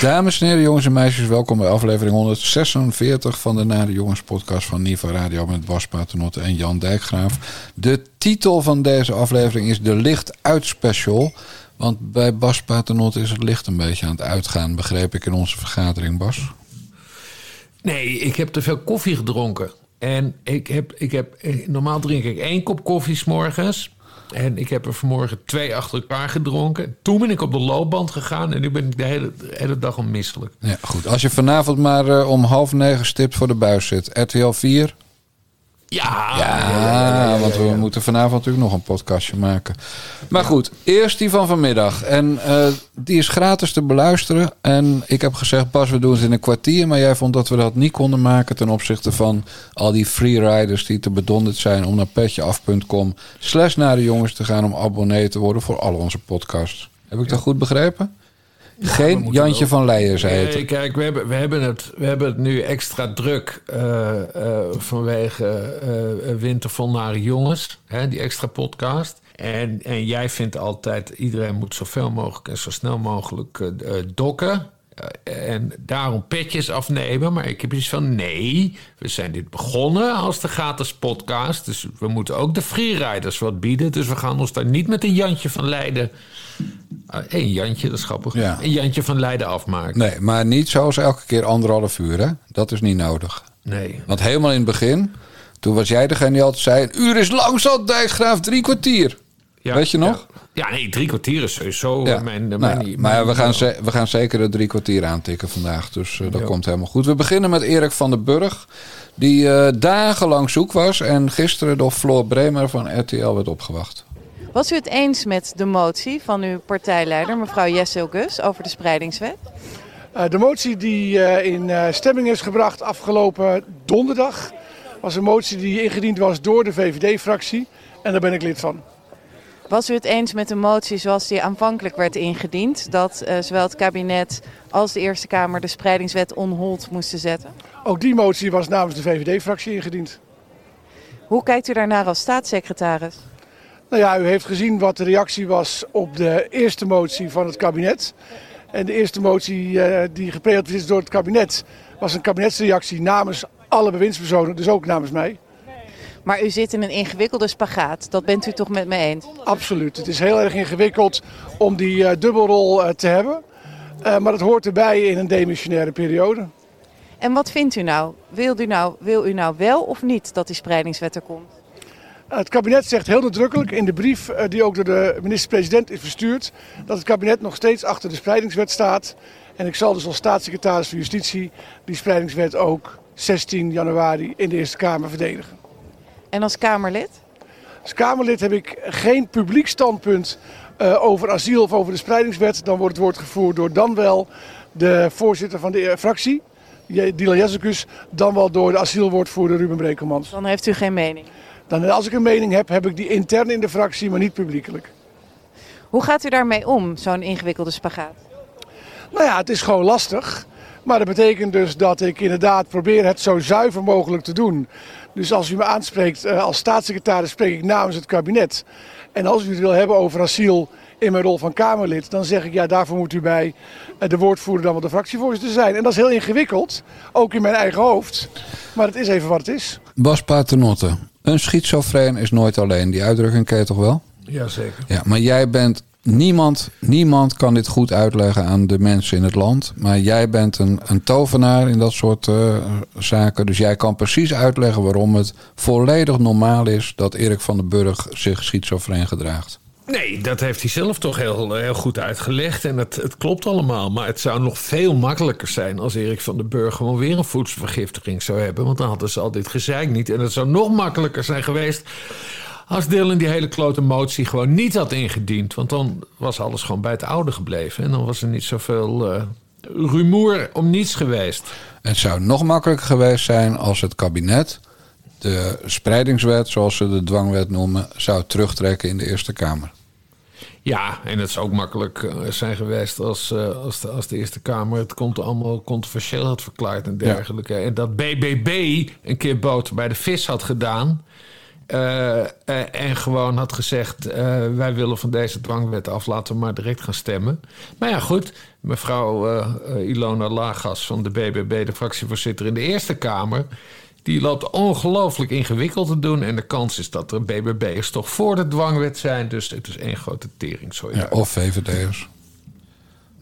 Dames en heren, jongens en meisjes, welkom bij aflevering 146 van de Nare Jongens podcast van Niva Radio met Bas Paternotte en Jan Dijkgraaf. De titel van deze aflevering is de Licht Uit Special. Want bij Bas Paternotte is het licht een beetje aan het uitgaan, begreep ik in onze vergadering, Bas. Nee, ik heb te veel koffie gedronken. En ik heb, ik heb, normaal drink ik één kop koffie s morgens. En ik heb er vanmorgen twee achter elkaar gedronken. Toen ben ik op de loopband gegaan en nu ben ik de hele, hele dag onmisselijk. Ja, goed. Als je vanavond maar eh, om half negen stipt voor de buis zit. RTL 4, Ja, Ja, want we moeten vanavond natuurlijk nog een podcastje maken. Maar goed, eerst die van vanmiddag. En eh, die is gratis te beluisteren. En ik heb gezegd, Bas, we doen het in een kwartier. Maar jij vond dat we dat niet konden maken ten opzichte van al die freeriders die te bedonderd zijn om naar petjeaf.com slash naar de jongens te gaan om abonnee te worden voor al onze podcasts. Heb ik dat goed begrepen? Geen Jantje wel. van Leijen, zei het. Nee, kijk, we hebben, we, hebben het, we hebben het nu extra druk eh, eh, vanwege eh Winter vol Nare Jongens, hè, die extra podcast. En, en jij vindt altijd, iedereen moet zoveel mogelijk en zo snel mogelijk dokken. Eh, en daarom petjes afnemen. Maar ik heb iets van, nee, we zijn dit begonnen als de gratis podcast. Dus we moeten ook de freeriders wat bieden. Dus we gaan ons daar niet met een Jantje van Leiden... Uh, een Jantje, dat is grappig. Ja. Een Jantje van Leiden afmaken. Nee, maar niet zoals elke keer anderhalf uur, hè? Dat is niet nodig. Nee. Want helemaal in het begin, toen was jij degene die altijd zei... een uur is lang zat, Dijkgraaf, drie kwartier. Ja, Weet je nog? Ja, ja, nee, drie kwartier is sowieso Ja. eh, mijn... Nou mijn, maar we, gaan ze- we gaan zeker de drie kwartier aantikken vandaag. Dus eh, dat Ja. komt helemaal goed. We beginnen met Erik van den Burg. Die eh, dagenlang zoek was. En gisteren door Floor Bremer van RTL werd opgewacht. Was u het eens met de motie van uw partijleider, mevrouw Jessel Gus, over de spreidingswet? Eh, de motie die eh, in eh, stemming is gebracht afgelopen donderdag was een motie die ingediend was door de VVD-fractie. En daar ben ik lid van. Was u het eens met de motie zoals die aanvankelijk werd ingediend, dat eh, zowel het kabinet als de Eerste Kamer de spreidingswet on hold moesten zetten? Ook die motie was namens de VVD-fractie ingediend. Hoe kijkt u daarnaar als staatssecretaris? Nou ja, u heeft gezien wat de reactie was op de eerste motie van het kabinet. En de eerste motie eh, die gepresenteerd is door het kabinet was een kabinetsreactie namens alle bewindspersonen, dus ook namens mij. Maar u zit in een ingewikkelde spagaat, dat bent u toch met me eens? Absoluut. Het is heel erg ingewikkeld om die eh, dubbelrol eh, te hebben. Eh, maar dat hoort erbij in een demissionaire periode. En wat vindt u nou? Wil u nou, wil u nou wel of niet dat die spreidingswet er komt? Het kabinet zegt heel nadrukkelijk in de brief die ook door de minister-president is verstuurd, dat het kabinet nog steeds achter de spreidingswet staat. En ik zal dus als staatssecretaris van Justitie die spreidingswet ook 16 januari in de Eerste Kamer verdedigen. En als Kamerlid? Als Kamerlid heb ik geen publiek standpunt eh, over asiel of over de spreidingswet. Dan wordt het woord gevoerd door dan wel de voorzitter van de eh, fractie, Dylan Jezekus, dan wel door de asielwoordvoerder Ruben Brekelmans. Dan heeft u geen mening. Dan, eh, als ik een mening heb, heb ik die intern in de fractie, maar niet publiekelijk. Hoe gaat u daarmee om, zo'n ingewikkelde spagaat? Nou ja, het is gewoon lastig. Maar dat betekent dus dat ik inderdaad probeer het zo zuiver mogelijk te doen. Dus als u me aanspreekt eh, als staatssecretaris, spreek ik namens het kabinet. En als u het wil hebben over asiel in mijn rol van Kamerlid, dan zeg ik ja, daarvoor moet u bij eh, de woordvoerder dan wel de fractievoorzitter zijn. En dat is heel ingewikkeld, ook in mijn eigen hoofd. Maar het is even wat het is. Bas Paternotte. Een schizofreen is nooit alleen. Die uitdrukking ken je toch wel? Jazeker. Ja, maar jij bent niemand, niemand kan dit goed uitleggen aan de mensen in het land. Maar jij bent een, een tovenaar in dat soort eh, zaken. Dus jij kan precies uitleggen waarom het volledig normaal is dat Erik van den Burg zich schizofreen gedraagt. Nee, dat heeft hij zelf toch heel, heel goed uitgelegd. En het, het klopt allemaal. Maar het zou nog veel makkelijker zijn als Erik van den Burg gewoon weer een voedselvergiftiging zou hebben. Want dan hadden ze al dit gezeik niet. En het zou nog makkelijker zijn geweest als Dylan die hele klote motie gewoon niet had ingediend. Want dan was alles gewoon bij het oude gebleven. En dan was er niet zoveel eh rumoer om niets geweest. Het zou nog makkelijker geweest zijn als het kabinet de spreidingswet, zoals ze de dwangwet noemen, zou terugtrekken in de Eerste Kamer. Ja, en het zou ook makkelijk eh, zijn geweest als, eh, als, de, als de Eerste Kamer het kont allemaal controversieel had verklaard en dergelijke. En dat BBB een keer boter bij de vis had gedaan. Eh, eh, en gewoon had gezegd: eh, wij willen van deze dwangwet af, laten we maar direct gaan stemmen. Maar ja, goed. Mevrouw Ilona Lagas van de BBB, de fractievoorzitter in de Eerste Kamer. Die loopt ongelooflijk ingewikkeld te doen. En de kans is dat er BBB'ers toch voor de dwangwet zijn. Dus het is één grote tering. Ja, of VVD'ers.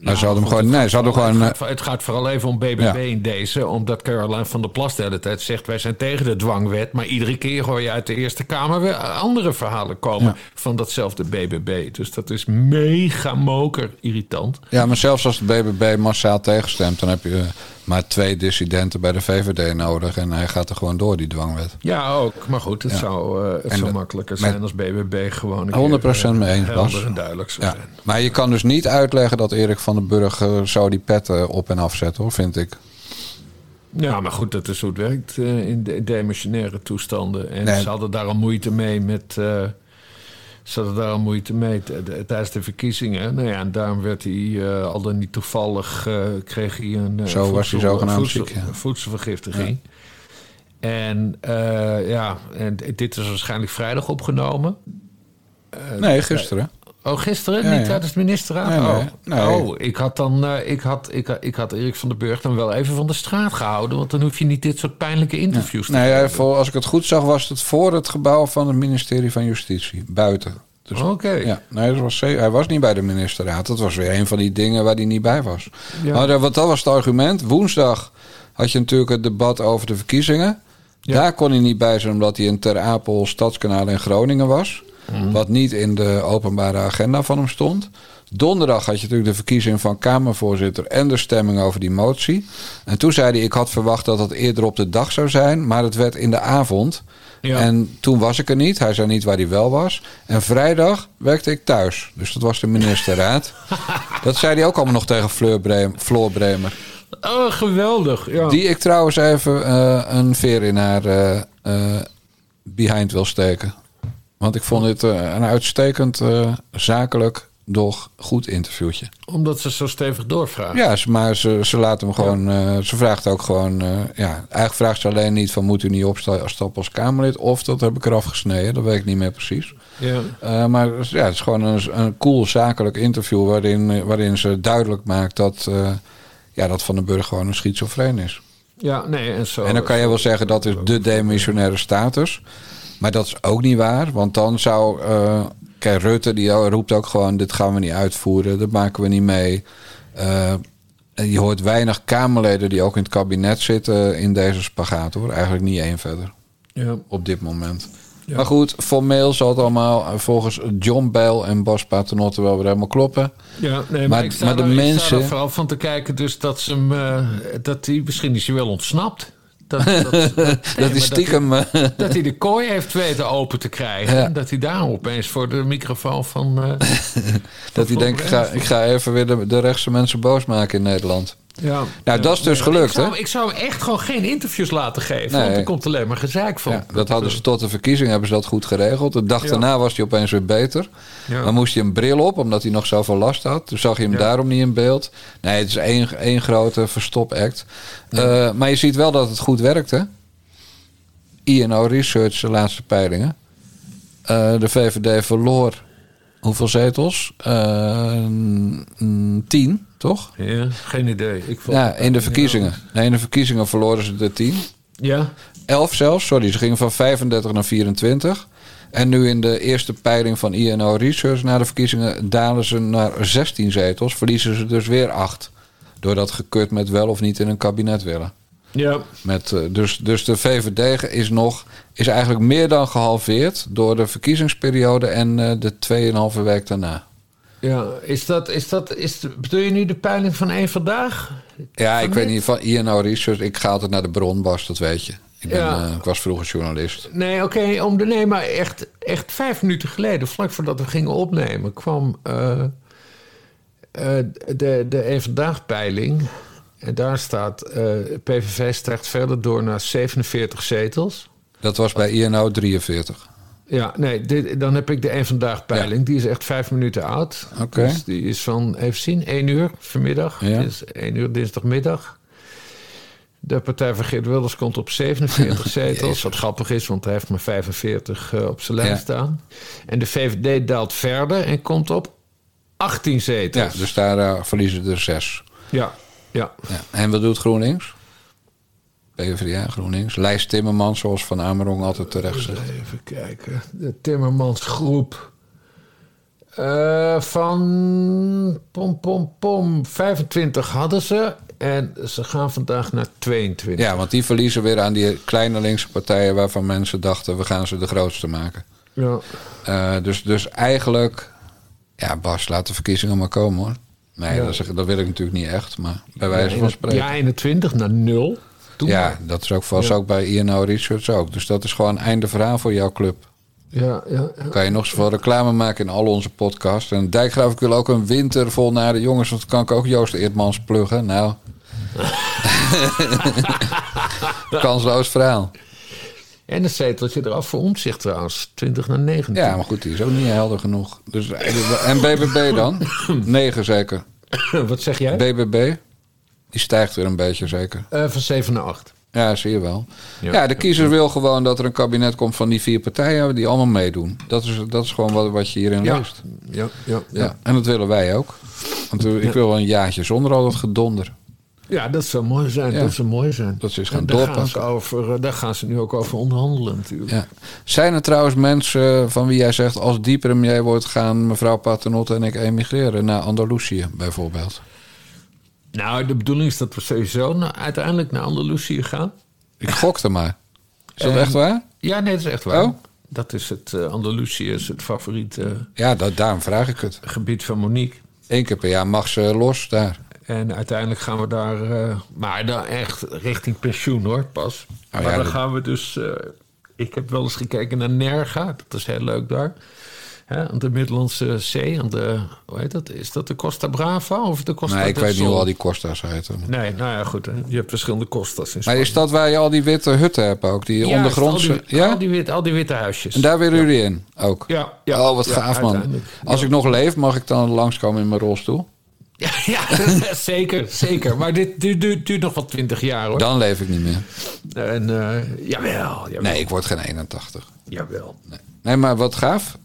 Ja, ze hadden hem gewoon... het Nee, ze hadden gewoon... eh, Het, gaat- het gaat vooral even om BBB Ja. in deze. Omdat Caroline van der Plas de hele tijd zegt... wij zijn tegen de dwangwet. Maar iedere keer hoor je uit de Eerste Kamer... weer andere verhalen komen Ja. van datzelfde BBB. Dus dat is mega moker irritant. Ja, maar zelfs als de BBB massaal tegenstemt... dan heb je eh, maar twee dissidenten bij de VVD nodig... en hij gaat er gewoon door, die dwangwet. Ja, ook. Maar goed, het Ja. zou, eh, het En zou de- makkelijker zijn... als BBB gewoon een 100% keer, mee eh, eens, Bas. en duidelijk zou Ja. zijn. Maar je kan dus niet uitleggen dat Erik van den Burg... eh, zo die petten op en afzet, hoor, vind ik. Ja, maar goed, dat is hoe het werkt in de demissionaire toestanden. En Nee. ze hadden daar al moeite mee met. Ze hadden daar al moeite mee tijdens de verkiezingen. Nou ja, en daarom werd hij eh, al dan niet toevallig. eh, kreeg hij een. eh, Zo was hij zogenaamd voedsel- ziek, ja. voedselvergiftiging. En ja, en dit is waarschijnlijk vrijdag opgenomen. Nee, gisteren. Oh, gisteren? Ja, niet ja. tijdens de ministerraad? Nee, oh. nee. oh, ik had dan eh, ik had, ik, had- ik had Erik van den Burg dan wel even van de straat gehouden. Want dan hoef je niet dit soort pijnlijke interviews te Nee, ja, voor, als ik het goed zag, was het voor het gebouw van het ministerie van Justitie. Buiten. Dus, Oké. Ja, nee, dat was, hij was niet bij de ministerraad. Dat was weer een van die dingen waar hij niet bij was. Ja. Maar dat, want dat was het argument. Woensdag had je natuurlijk het debat over de verkiezingen. Ja. Daar kon hij niet bij zijn omdat hij in Ter Apel, Stadskanaal in Groningen was. Mhm. Wat niet in de openbare agenda van hem stond. Donderdag had je natuurlijk de verkiezing van Kamervoorzitter en de stemming over die motie. En toen zei hij: Ik had verwacht dat het eerder op de dag zou zijn, maar het werd in de avond. Ja. En toen was ik er niet. Hij zei niet waar hij wel was. En vrijdag werkte ik thuis. Dus dat was de ministerraad. dat zei hij ook allemaal nog tegen Fleur Floor Bremer. Oh, geweldig. Ja. Die ik trouwens even eh, een veer in haar eh, eh, behind wil steken. Want ik vond dit eh, een uitstekend eh, zakelijk, doch goed interviewtje. Omdat ze zo stevig doorvragen. Ja, maar ze, ze laat hem gewoon. eh, ze vraagt ook gewoon. ja, eigenlijk vraagt ze alleen niet van moet u niet opsta- stappen als Kamerlid. Of dat heb ik eraf gesneden. Dat weet ik niet meer precies. Ja. Maar ja, het is gewoon een, een cool zakelijk interview waarin, waarin ze duidelijk maakt dat, ja, dat Van den Burg gewoon een schizofreen is. Ja, nee, en zo. En dan kan je wel zeggen dat is de demissionaire status. Maar dat is ook niet waar. Want dan zou. eh, kijk, Rutte die roept ook gewoon: dit gaan we niet uitvoeren. Dat maken we niet mee. Eh, en je hoort weinig Kamerleden die ook in het kabinet zitten in deze spagaat hoor. Eigenlijk niet één verder Ja. op dit moment. Ja. Maar goed, formeel zal het allemaal eh, volgens John Bell en Bas Paternotte wel weer helemaal kloppen. Ja, nee, maar, Maar- ik sta maar de er, ik sta mensen- er vooral van te kijken dus dat ze hem... dat hij misschien is hij wel ontsnapt. Dat, dat, is stiekem. eh, hij, dat hij de kooi heeft weten open te krijgen. Ja. En dat hij daarom opeens voor de microfoon van... eh, dat hij denkt: ik ga, ik ga even weer de, de rechtse mensen boos maken in Nederland. Ja. Nou, dat is dus gelukt, ik zou, hè? Ik zou echt gewoon geen interviews laten geven. Nee. Want er komt alleen maar gezeik van. Ja, dat hadden ze tot de verkiezing hebben ze dat goed geregeld. De dag daarna was hij opeens weer beter. Dan moest hij een bril op, omdat hij nog zoveel last had. Toen zag je hem daarom niet in beeld. Nee, het is één, één grote verstopact. Eh maar je ziet wel dat het goed werkte. INO Research, de laatste peilingen. Eh, de VVD verloor hoeveel zetels? Eh, mm, tien, toch? Ja, geen idee. Ik vond- Ja, in de verkiezingen. Nee, in de verkiezingen verloren ze de tien. Ja, 11 zelfs, sorry. Ze gingen van 35 naar 24. En nu in de eerste peiling van INO Research na de verkiezingen dalen ze naar 16 zetels. Verliezen ze dus weer 8. Door dat gekut met wel of niet in een kabinet willen. Ja. Met, eh, dus, dus de VVD is, nog, is eigenlijk meer dan gehalveerd door de verkiezingsperiode en eh, de 2,5 week daarna. Ja, is dat, is dat, is, bedoel je nu de peiling van één vandaag? Ja, ik weet niet van INO Research. Ik ga altijd naar de bron, Bas, dat weet je. Ik, ben, Ja. eh, ik was vroeger journalist. Nee, oké, om de nee, maar echt, echt vijf minuten geleden, vlak voordat we gingen opnemen, kwam de, de één vandaag peiling. En daar staat, eh, PVV stijgt verder door naar 47 zetels. Dat was bij INO 43. Ja, nee, dit, dan heb ik de één vandaag peiling. Die is echt vijf minuten oud. Oké. Dus die is van, even zien, één uur vanmiddag. Ja. Dus één uur dinsdagmiddag. De Partij van Geert Wilders komt op 47 zetels. Wat grappig is, want hij heeft maar 45 uh, op zijn lijst Ja. staan. En de VVD daalt verder en komt op 18 Ja, zetels. dus daar eh, verliezen er zes. ja, ja. Ja. En wat doet GroenLinks? PvdA, GroenLinks. Lijst Timmermans, zoals Van Amerong altijd terecht zegt. Even kijken. De Timmermans groep. Eh, van pom pom pom 25 hadden ze. En ze gaan vandaag naar 22. Ja, want die verliezen weer aan die kleine linkse partijen... waarvan mensen dachten, we gaan ze de grootste maken. Ja. Eh, dus, dus eigenlijk... Ja, Bas, laat de verkiezingen maar komen, hoor. Nee, Ja. dat, is, dat wil ik natuurlijk niet echt, maar bij wijze van spreken. Ja, 21 naar 0. Doe Ja, maar. dat is ook vast Ja. ook bij INO Research ook. Dus dat is gewoon einde verhaal voor jouw club. Ja, ja, ja. Kan je nog zoveel reclame maken in al onze podcasts. En Dijkgraaf, ik wil ook een winter vol naar de jongens. Want dan kan ik ook Joost Eertmans pluggen. Nou. Kansloos verhaal. En een zeteltje eraf voor omzicht trouwens. 20 naar 19. Ja, maar goed, die is ook niet helder genoeg. Dus, en BBB dan? 9 zeker. Wat zeg jij? BBB? Die stijgt weer een beetje zeker. Eh, van 7 naar 8. Ja, zie je wel. Ja, Ja. de kiezer wil gewoon dat er een kabinet komt van die vier partijen die allemaal meedoen. Dat is, dat is gewoon wat, wat je hierin Ja. leest. Ja, ja, Ja. en dat willen wij ook. Want we- ik wil wel een jaartje zonder al dat gedonder. Ja, dat zou mooi zijn. Ja. Dat zou mooi zijn. Dat ze eens gaan En daar gaan, doorpakken. ze over, eh, daar gaan ze nu ook over onderhandelen natuurlijk. Ja. Zijn er trouwens mensen van wie jij zegt... als die premier wordt gaan mevrouw Paternotte en ik emigreren... naar Andalusië bijvoorbeeld? Nou, de bedoeling is dat we sowieso na- uiteindelijk naar Andalusië gaan. Ik gokte maar. Is dat En- echt waar? Ja, nee, dat is echt waar. Oh? Dat is het, eh, Andalusië is het favoriete Ja, dat, daarom vraag ik het. gebied van Monique. Eén keer per jaar mag ze los daar. En uiteindelijk gaan we daar, eh, maar dan echt richting pensioen hoor, pas. Oh maar ja, dan dat- gaan we dus, eh, ik heb wel eens gekeken naar Nerga, dat is heel leuk daar. Hè, aan de Middellandse Zee, aan de, hoe heet dat? Is dat de Costa Brava of de Costa Nee, ik weet niet hoe al die Costa's heten. Nee, nou ja, goed. Hè. Je hebt verschillende Costa's in Maar is dat waar je al die witte hutten hebt ook? Die ondergrondse... Al die, ja? al, die wit, al die witte huisjes. En daar willen jullie in ook? Ja, ja. oh, wat gaaf man. Als ik nog leef, mag ik dan langskomen in mijn rolstoel? Ja, ja, zeker, zeker. Maar dit duurt, duurt, duurt nog wel twintig jaar hoor. Dan leef ik niet meer. En uh, jawel, jawel. Nee, ik word geen 81. Jawel. Nee, nee maar wat gaaf.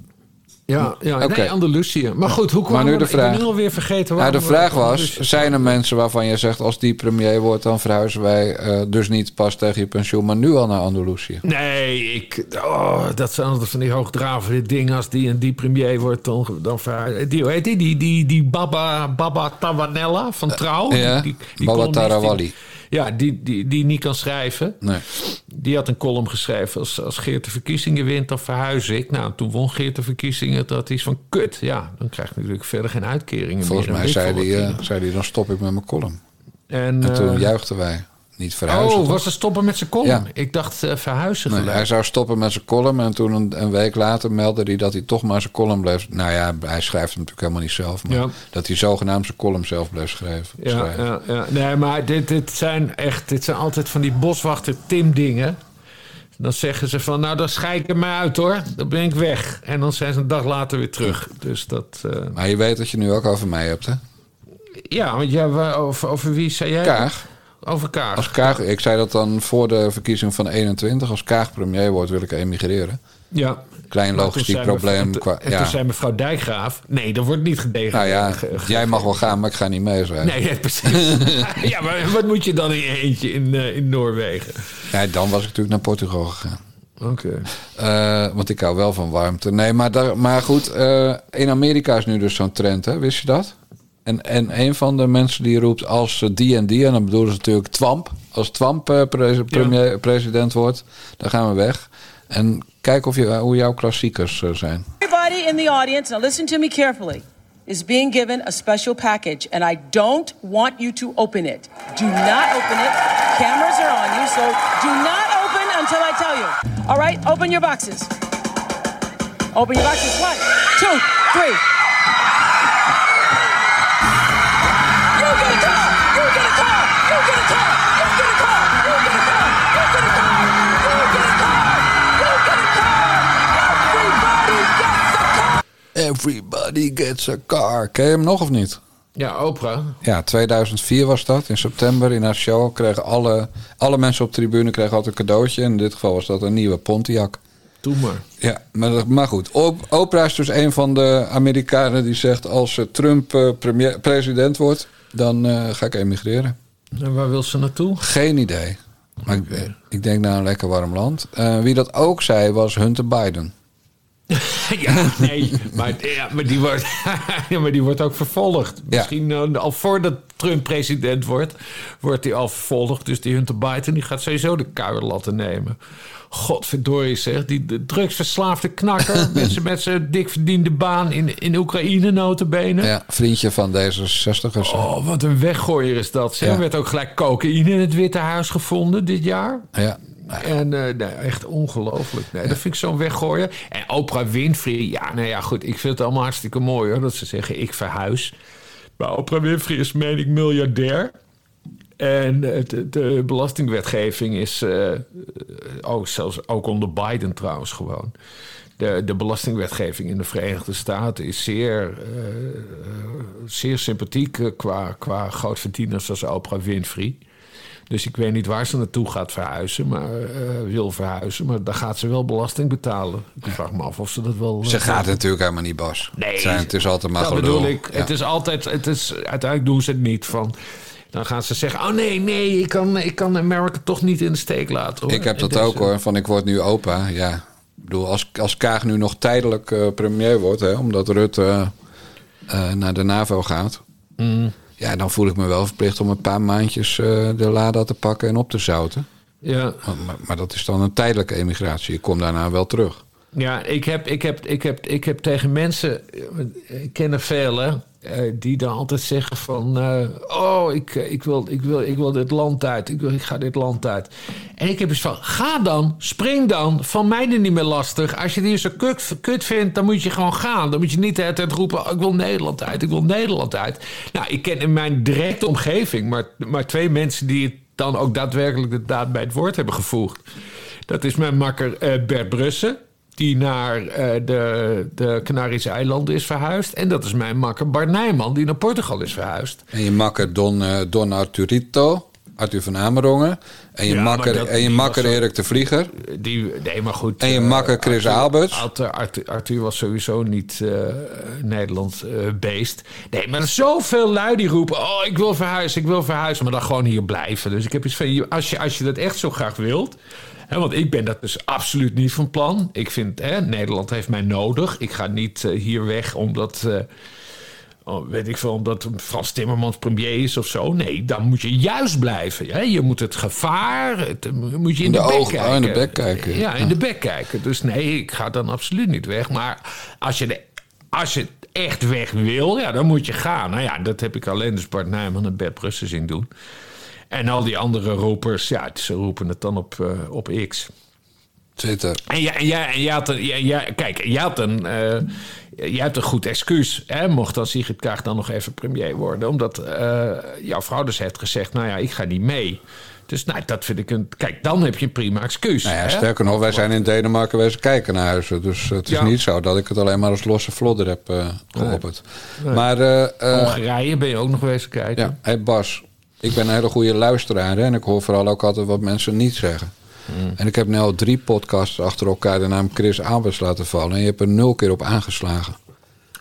Ja, ja nee, Andalusië. Maar goed, hoe kwam Maar nu Ik nu alweer vergeten Nou, waarom de vraag was, zijn er mensen waarvan je zegt... als die premier wordt, dan verhuizen wij eh, dus niet pas tegen je pensioen... maar nu al naar Andalusië? Nee, ik, oh, dat zijn altijd van die hoogdravende dingen. Als die en die premier wordt, dan, dan verhuizen. Die, hoe heet die? Die, die, die Baba, Baba Tawanella van Trouw. ja, die, die, die Baba die- Tarawali. Ja, die, die, die niet kan schrijven. Nee. Die had een column geschreven. Als, als Geert de verkiezingen wint, dan verhuis ik. Nou, toen won Geert de verkiezingen. Dat is van kut. Ja, dan krijg je natuurlijk verder geen uitkeringen Volgens meer. mij En zei hij, eh, zei hij, dan stop ik met mijn column. En, En toen eh, juichten wij. Niet verhuizen. Oh, toch? was het stoppen met zijn column? Ja. Ik dacht eh, verhuizen Nee, hij zou stoppen met zijn column en toen een, een week later meldde hij dat hij toch maar zijn column bleef. Nou ja, hij schrijft hem natuurlijk helemaal niet zelf, maar Ja. dat hij zogenaamd zijn column zelf bleef schrijven. Ja, ja, ja. Nee, maar dit, dit zijn echt, dit zijn altijd van die boswachter Tim dingen. Dan zeggen ze van, nou dan schei ik maar uit hoor. Dan ben ik weg. En dan zijn ze een dag later weer terug. Dus dat, eh, Maar je weet dat je nu ook over mij hebt, hè? ja, want jij, over, over wie zei jij? Kaag. Over Kaag. Als Kaag, ik zei dat dan voor de verkiezing van 21. Als Kaag premier wordt, wil ik emigreren. ja. Klein logistiek probleem. mevrouw- Qua, En toen ja. zei mevrouw Dijkgraaf, nee, dat wordt niet gedegen. Nou ja, jij mag wel gaan, maar ik ga niet mee. Nee, ja, precies. ja, maar wat moet je dan in je eentje in, eh, in Noorwegen? Ja, dan was ik natuurlijk naar Portugal gegaan. Oké. Eh, want ik hou wel van warmte. Nee, maar, daar, maar goed, eh, in Amerika is nu dus zo'n trend, hè? wist je dat? En, en een van de mensen die roept als eh, die en die, en dan bedoelen ze natuurlijk Twamp. Als Twamp eh, pre- premier, president wordt, dan gaan we weg. En kijk of je, hoe jouw klassiekers eh, zijn. Everybody in the audience, now listen to me carefully, is being given a special package, and I don't want you to open it. Do not open it. Cameras are on you, so do not open until I tell you. All right, open your boxes. Open your boxes. One, two, three. Everybody gets a call. Everybody gets a car. Ken je hem nog of niet? Ja, Oprah. Ja, 2004 was dat. In september in haar show kregen alle, alle mensen op de tribune kregen altijd een cadeautje. In dit geval was dat een nieuwe Pontiac. Doe maar. Ja, maar, maar goed. Op- Oprah is dus een van de Amerikanen die zegt... als Trump eh, premier, president wordt, dan eh, ga ik emigreren. En waar wil ze naartoe? Geen idee. Maar ik, ik denk naar een lekker warm land. Eh, wie dat ook zei was Hunter Biden. ja, nee. Maar, ja, maar, die wordt, ja, maar die wordt ook vervolgd. Misschien eh, al voordat Trump president wordt, wordt hij al vervolgd. Dus die Hunter Biden die gaat sowieso de kuierlatten nemen. Godverdorie zeg, die de drugsverslaafde knakker... met zijn met zijn dik verdiende baan in, in Oekraïne notabene. Ja, vriendje van D66ers. Oh, wat een weggooier is dat. Er werd ook gelijk cocaïne in het Witte Huis gevonden dit jaar. Ja. En eh, echt ongelooflijk. Nee, dat vind ik zo'n weggooien. En Oprah Winfrey, ja, nou ja, goed. Ik vind het allemaal hartstikke mooi hoor. Dat ze zeggen, ik verhuis. Maar Oprah Winfrey is, meen ik, miljardair. En eh, de, de belastingwetgeving is... eh, eh, oh, zelfs ook onder Biden trouwens gewoon. De, de belastingwetgeving in de Verenigde Staten is zeer, eh, eh, zeer sympathiek eh, qua, qua grootverdieners als Oprah Winfrey. Dus ik weet niet waar ze naartoe gaat verhuizen, maar eh, wil verhuizen. Maar daar gaat ze wel belasting betalen. Ik vraag me af of ze dat wel. Ze eh, gaat natuurlijk helemaal niet, Bas. Nee, het, zijn, het is altijd maar dat gelul. bedoel ik. Ja. Het is altijd. Het is, uiteindelijk doen ze het niet van. Dan gaan ze zeggen: Oh nee, nee, ik kan, ik kan Amerika toch niet in de steek laten. Hoor. Ik heb dat ook hoor, van ik word nu opa. Ja, ik bedoel, als, als Kaag nu nog tijdelijk eh, premier wordt, hè, omdat Rutte naar de NAVO gaat. Mm. Ja, dan voel ik me wel verplicht om een paar maandjes eh, de Lada te pakken en op te zouten. Ja, Maar, maar, maar dat is dan een tijdelijke emigratie. Ik kom daarna wel terug. Ja, ik heb, ik heb, ik heb, ik heb tegen mensen, eh, ik ken er velen, eh, die dan altijd zeggen van... eh, oh, ik, ik, wil, ik, wil, ik wil dit land uit, ik, wil, ik ga dit land uit. En ik heb eens van, ga dan, spring dan, van mij er niet meer lastig. Als je hier zo kut, kut vindt, dan moet je gewoon gaan. Dan moet je niet de hele tijd roepen, oh, ik wil Nederland uit, ik wil Nederland uit. Nou, ik ken in mijn directe omgeving maar, maar twee mensen die het dan ook daadwerkelijk de daad bij het woord hebben gevoegd. Dat is mijn makker Bert Brussen die naar eh, de, de Canarische eilanden is verhuisd. En dat is mijn makker Bart Nijman, die naar Portugal is verhuisd. En je makker Don, eh, Don Arturito, Arthur van Amerongen. En je Ja, makker, dat- en je makker zo- Erik de Vlieger. Die, nee, maar goed. En je eh, makker Chris Arthur- Alberts. Arthur, Arthur, Arthur was sowieso niet eh, Nederland eh, beest. Nee, maar zoveel lui die roepen... oh, ik wil verhuizen, ik wil verhuizen. Maar dan gewoon hier blijven. Dus ik heb iets van... Als je, als je dat echt zo graag wilt... Want ik ben dat dus absoluut niet van plan. Ik vind, Nederland heeft mij nodig. Ik ga niet eh, hier weg omdat... eh, Oh, weet ik veel, omdat Frans Timmermans premier is of zo. Nee, dan moet je juist blijven. Hè? Je moet het gevaar, het, moet je in In de, de bek ogen- oh, kijken. in de bek kijken. Ja, in de bek kijken. Dus nee, ik ga dan absoluut niet weg. Maar als je, de, als je echt weg wil, ja, dan moet je gaan. Nou ja, dat heb ik alleen dus Bart Nijman en Bert Brussen zien doen. En al die andere roepers, ja, ze roepen het dan op, eh, op X. Twitter. En jij, en jij, en jij had een, jij- kijk, jij had een, eh, jij hebt een goed excuus. Hè, mocht dan Sigrid Kaag dan nog even premier worden. Omdat eh, jouw vrouw dus heeft gezegd, nou ja, ik ga niet mee. Dus nou, dat vind ik een... Kijk, dan heb je een prima excuus. Nou ja, sterker nog, wij zijn in Denemarken wezen kijken naar huizen. Dus het is Ja. niet zo dat ik het alleen maar als losse vlodder heb eh geopperd. Maar eh, Hongarije ben je ook nog wezen kijken. ja, hey Bas, ik ben een hele goede luisteraar. Hè, en ik hoor vooral ook altijd wat mensen niet zeggen. Hmm. En ik heb nu al drie podcasts achter elkaar de naam Chris Albers laten vallen. En je hebt er nul keer op aangeslagen.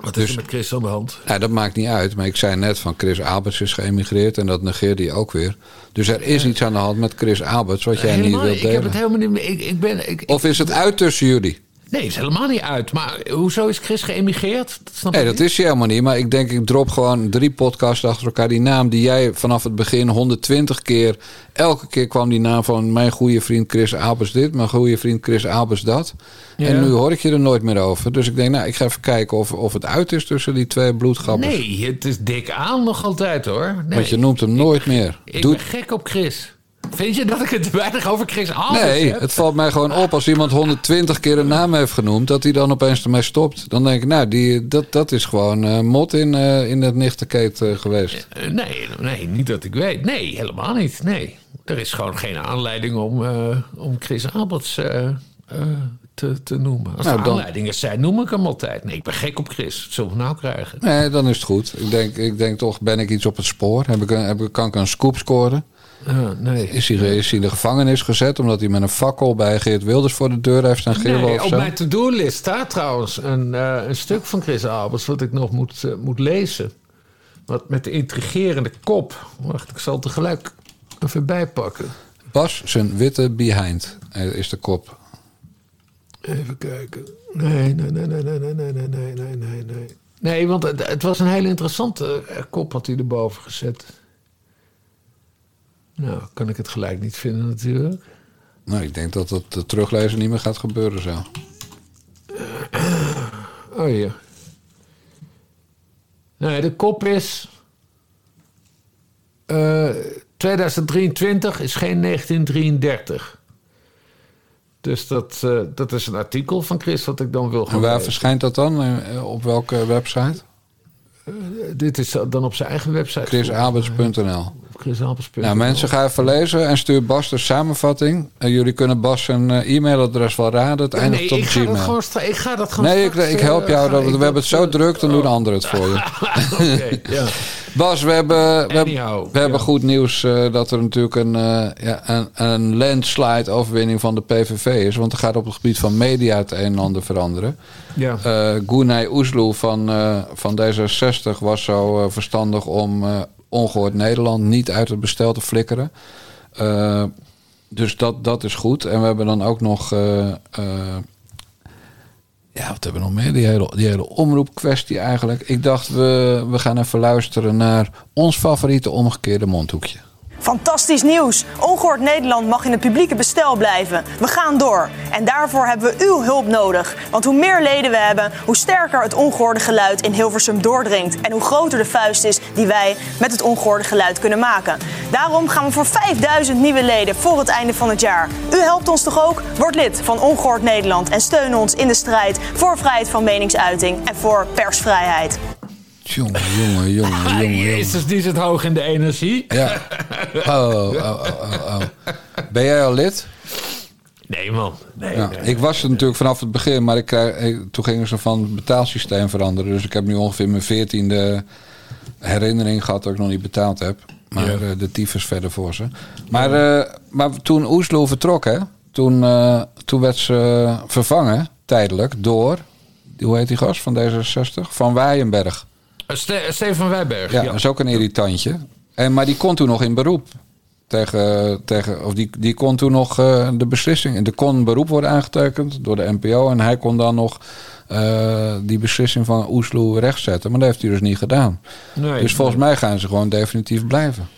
Wat Dus- is er met Chris aan de hand? Dat maakt niet uit. Maar ik zei net van Chris Alberts is geëmigreerd. En dat negeerde je ook weer. Dus er is iets aan de hand met Chris Alberts wat jij niet wilt niet. Ik heb het delen. helemaal niet... Ik, ik ben, ik, Of is het uit tussen jullie? Nee, is helemaal niet uit. Maar hoezo is Chris geëmigreerd? Dat snap Nee, ik dat niet. is hij helemaal niet. Maar ik denk, ik drop gewoon drie podcasts achter elkaar. Die naam die jij vanaf het begin 120 keer... Elke keer kwam die naam van mijn goede vriend Chris Albers dit. Mijn goede vriend Chris Albers dat. Ja. En nu hoor ik je er nooit meer over. Dus ik denk, nou, ik ga even kijken of, of het uit is tussen die twee bloedgappers. Nee, het is dik aan nog altijd hoor. Nee. Want je noemt hem nooit meer. Ik Doe, ben gek op Chris. Vind je dat ik het weinig over Chris Albers Nee, heb? het valt mij gewoon op als iemand 120 keer een naam heeft genoemd, dat hij dan opeens ermee stopt. Dan denk ik, nou, die, dat, dat is gewoon eh, mot in, eh, in het eh, geweest. Nee, nee, niet dat ik weet. Nee, helemaal niet. Nee. Er is gewoon geen aanleiding om, om Chris Alberts eh, te, te noemen. Als Nou, er aanleidingen zijn, noem ik hem altijd. Nee, ik ben gek op Chris. Wat zullen we nou krijgen? Nee, dan is het goed. Ik denk, ik denk toch, ben ik iets op het spoor? Heb ik een, heb ik, kan ik een scoop scoren? Nee. Is hij, is hij in de gevangenis gezet omdat hij met een fakkel bij Geert Wilders voor de deur heeft staan gillen Nee, of op zo? mijn to-do-list staat trouwens een, eh, een stuk van Chris Albers... wat ik nog moet, eh, moet lezen. Wat met de intrigerende kop. Wacht, ik zal het tegelijk even bijpakken. Bas, zijn witte behind eh, is de kop. Even kijken. Nee, nee, nee, nee, nee, nee, nee, nee, nee, nee, nee, want het, het was een hele interessante kop had hij erboven gezet. Nou, kan ik het gelijk niet vinden natuurlijk. Nou, ik denk dat het eh, teruglezen niet meer gaat gebeuren zo. Oh hier. Nee, de kop is... eh, 2023 is geen 1933. Dus dat, eh, dat is een artikel van Chris wat ik dan wil gaan En waar lezen. verschijnt dat dan? Eh, Op welke website? Dit is dan op zijn eigen website. chrisalberts.nl Chrisalbers.nl. Nou, mensen, ga even lezen en stuur Bas de samenvatting. En jullie kunnen Bas zijn eh, e-mailadres wel raden. Het Ja, eindigt nee, op ik ga, Gmail. gewoon ik ga dat gewoon Nee, ik, ik help eh, jou. Dat, we hebben het zo eh, druk, dan doen anderen het voor je. Ja. Bas, we hebben, we hebben, Anyhow, we hebben ja. goed nieuws eh, dat er natuurlijk een, eh, ja, een, een landslide overwinning van de PVV is. Want er gaat op het gebied van media het een en ander veranderen. Ja. Eh Gunay Oesloe van, eh, van D66 was zo eh, verstandig om eh, ongehoord Nederland niet uit het bestel te flikkeren. Eh, dus dat, dat is goed. En we hebben dan ook nog. eh, eh, ja, wat hebben we nog meer? Die hele, die hele omroepkwestie eigenlijk. Ik dacht, we, we gaan even luisteren naar ons favoriete omgekeerde mondhoekje. Fantastisch nieuws! Ongehoord Nederland mag in het publieke bestel blijven. We gaan door. En daarvoor hebben we uw hulp nodig. Want hoe meer leden we hebben, hoe sterker het ongehoorde geluid in Hilversum doordringt. En hoe groter de vuist is die wij met het ongehoorde geluid kunnen maken. Daarom gaan we voor 5000 nieuwe leden voor het einde van het jaar. U helpt ons toch ook? Word lid van Ongehoord Nederland en steun ons in de strijd voor vrijheid van meningsuiting en voor persvrijheid. Jongen, jongen, jongen, jongen. Jezus, die zit hoog in de energie. Ja. Oh, oh, oh, oh, oh. Ben jij al lid? Nee, man. Nee, Ja, nee. ik was het natuurlijk vanaf het begin, maar ik, krijg- toen gingen ze van het betaalsysteem veranderen. Dus ik heb nu ongeveer mijn veertiende herinnering gehad dat ik nog niet betaald heb. Maar Ja. eh, de tyfus verder voor ze. Maar, eh, maar toen Oesloe vertrok, hè, toen, eh, toen werd ze vervangen, tijdelijk, door, hoe heet die gast van D66? Van Waaienberg. Eh, Ste- Steven Wijberg. Ja, Ja, dat is ook een irritantje. En, maar die kon toen nog in beroep. Tegen, tegen, of die, die kon toen nog eh, de beslissing. Er kon beroep worden aangetekend door de NPO. En hij kon dan nog eh, die beslissing van Oesloe rechtzetten. Maar dat heeft hij dus niet gedaan. Nee, dus volgens mij gaan ze gewoon definitief blijven.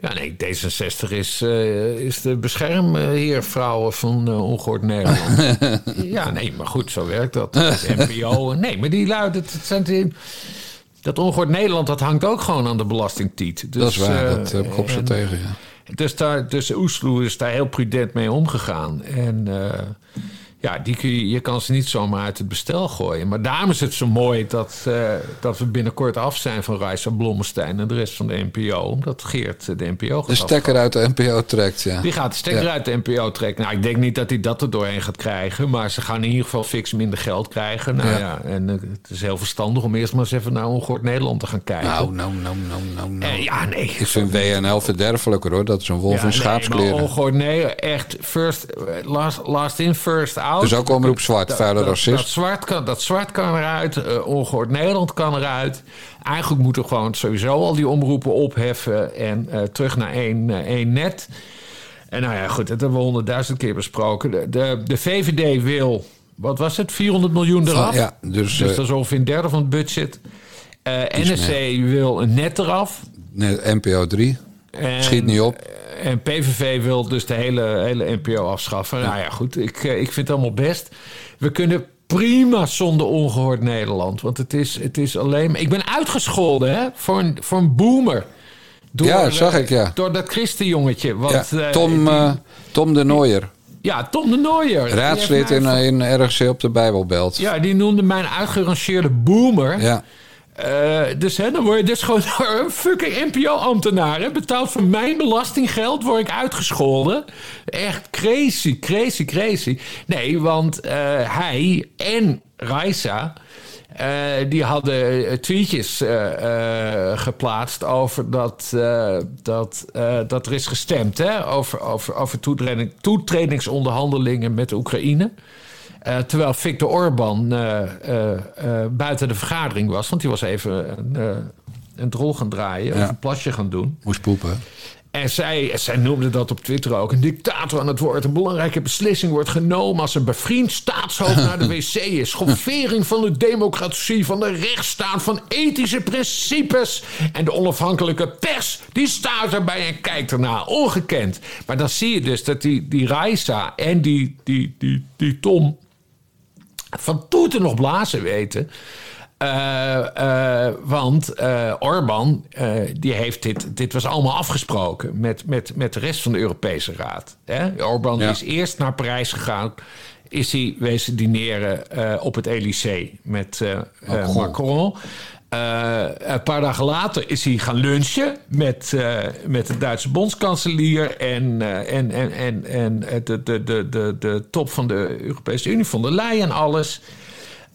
Ja, nee, D66 is, eh, is de beschermheervrouwen van eh, Ongehoord Nederland. ja, nee, maar goed, zo werkt dat. De NPO. Nee, maar die luiden, het zijn dat Ongehoord Nederland, dat hangt ook gewoon aan de belastingtiet. Dus, dat is waar, eh, dat heb ik op zo en- tegen. Ja. Dus, daar, dus Oesloe is daar heel prudent mee omgegaan. En eh, ja, die kun je, je kan ze niet zomaar uit het bestel gooien. Maar daarom is het zo mooi dat, eh, dat we binnenkort af zijn van Reis Blommestein en de rest van de NPO. Omdat Geert de NPO gaat De stekker uit de NPO trekt, ja. die gaat de stekker Ja. uit de NPO trekken. Nou, ik denk niet dat hij dat er doorheen gaat krijgen. Maar ze gaan in ieder geval fix minder geld krijgen. Nou Ja. ja, en eh, het is heel verstandig om eerst maar eens even naar Ongehoord Nederland te gaan kijken. Nou, nou, nou, nou, nou, nou. Eh, ja, nee. Ik vind WNL verderfelijker hoor. Dat is een wolf Ja, in nee, schaapskleren. maar ongehoord, nee, echt first, last, last in, first out. Dus ook omroep zwart, Dat- vuile racist. Dat zwart, kan, dat zwart kan eruit, eh, ongehoord Nederland kan eruit. Eigenlijk moeten we gewoon sowieso al die omroepen opheffen en eh, terug naar één, eh, één net. En nou ja, goed, dat hebben we honderdduizend keer besproken. De, de, de VVD wil, wat was het, 400 miljoen eraf? ja, dus, dus dat is ongeveer een derde van het budget. NSC wil een net eraf. NPO 3. En- Schiet niet op. En PVV wil dus de hele, hele NPO afschaffen. Nou ja, goed, ik, eh, ik vind het allemaal best. We kunnen prima zonder ongehoord Nederland. Want het is, het is alleen... Ik ben uitgescholden hè, voor, een, voor een boomer. Door, Ja, zag eh, ik, ja. Door dat christenjongetje. Wat, Ja, eh, Tom, die- eh, Tom de Nooier. ja, Tom de Nooier. Raadslid in, in RGC op de Bijbelbelt. Ja, die noemde mij een uitgerangeerde boomer. Ja. Uh, dus hè, dan word je dus gewoon een fucking NPO-ambtenaar. Betaald van mijn belastinggeld word ik uitgescholden. Echt crazy, crazy, crazy. Nee, want uh, hij en Raisa... Uh, die hadden tweetjes geplaatst over dat, dat, dat er is gestemd hè, over, over, over toetreding, toetredingsonderhandelingen met Oekraïne. Uh, terwijl Viktor Orban uh, uh, buiten de vergadering was. Want die was even een, een drol gaan draaien. Of een plasje gaan doen. Moest poepen. En zij, zij noemde dat op Twitter ook. Een dictator aan het woord. Een belangrijke beslissing wordt genomen als een bevriend staatshoofd naar de wc is. Schoffering van de democratie, van de rechtsstaat, van ethische principes. En de onafhankelijke pers, die staat erbij en kijkt ernaar. Ongekend. Maar dan zie je dus dat die, die Raisa en die, die, die, die Tom van toeten nog blazen weten. Uh, uh, want uh, Orbán, die heeft dit, dit was allemaal afgesproken met, met, met de rest van de Europese Raad. Hè? Orbán ja. is eerst naar Parijs gegaan, is hij wezen dineren op het Elysée met Macron. Macron. Een paar dagen later is hij gaan lunchen met, met de Duitse bondskanselier en, en, en, en, en de, de, de, de, top van de Europese Unie, van der Leyen en alles.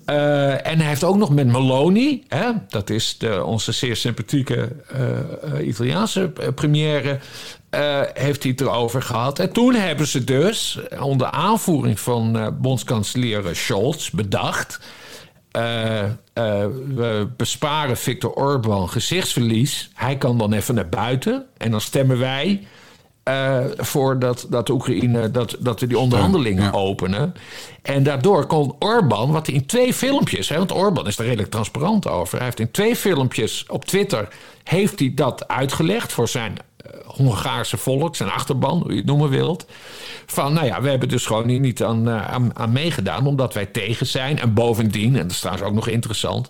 En hij heeft ook nog met Meloni, hè, dat is de, onze zeer sympathieke Italiaanse première, heeft hij het erover gehad. En toen hebben ze dus onder aanvoering van bondskanselier Scholz bedacht. We besparen Viktor Orban gezichtsverlies. Hij kan dan even naar buiten en dan stemmen wij uh, voor dat, dat Oekraïne, dat, dat we die onderhandelingen openen. En daardoor kon Orbán, wat in twee filmpjes, hè, want Orbán is er redelijk transparant over. Hij heeft in twee filmpjes op Twitter heeft hij dat uitgelegd voor zijn Hongaarse volk, zijn achterban, hoe je het noemen wilt. Van nou ja, we hebben dus gewoon hier niet aan, uh, aan, aan meegedaan, omdat wij tegen zijn. En bovendien, en dat is trouwens ook nog interessant.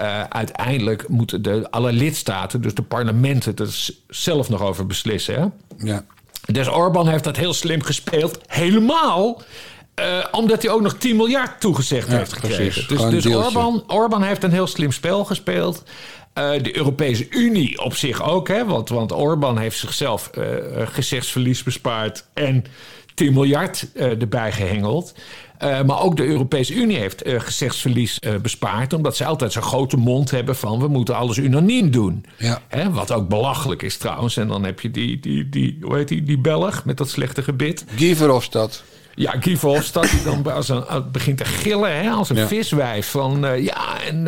Uh, uiteindelijk moeten de, alle lidstaten, dus de parlementen, er zelf nog over beslissen. Hè? Ja. Dus Orbán heeft dat heel slim gespeeld. Helemaal uh, omdat hij ook nog 10 miljard toegezegd ja, heeft gekregen. Precies. Dus, dus Orbán, Orbán heeft een heel slim spel gespeeld. Uh, de Europese Unie op zich ook, hè, want, want Orbán heeft zichzelf uh, gezichtsverlies bespaard en 10 miljard erbij gehengeld. Uh, maar ook de Europese Unie heeft uh, gezichtsverlies bespaard. Omdat ze altijd zo'n grote mond hebben van we moeten alles unaniem doen. Ja. Hè, wat ook belachelijk is trouwens. En dan heb je die, die, die, hoe heet die, die Belg met dat slechte gebit. Guy Verhofstadt. Ja, Guy Verhofstadt die dan als een, begint te gillen hè, als een ja. viswijf. Van ja, en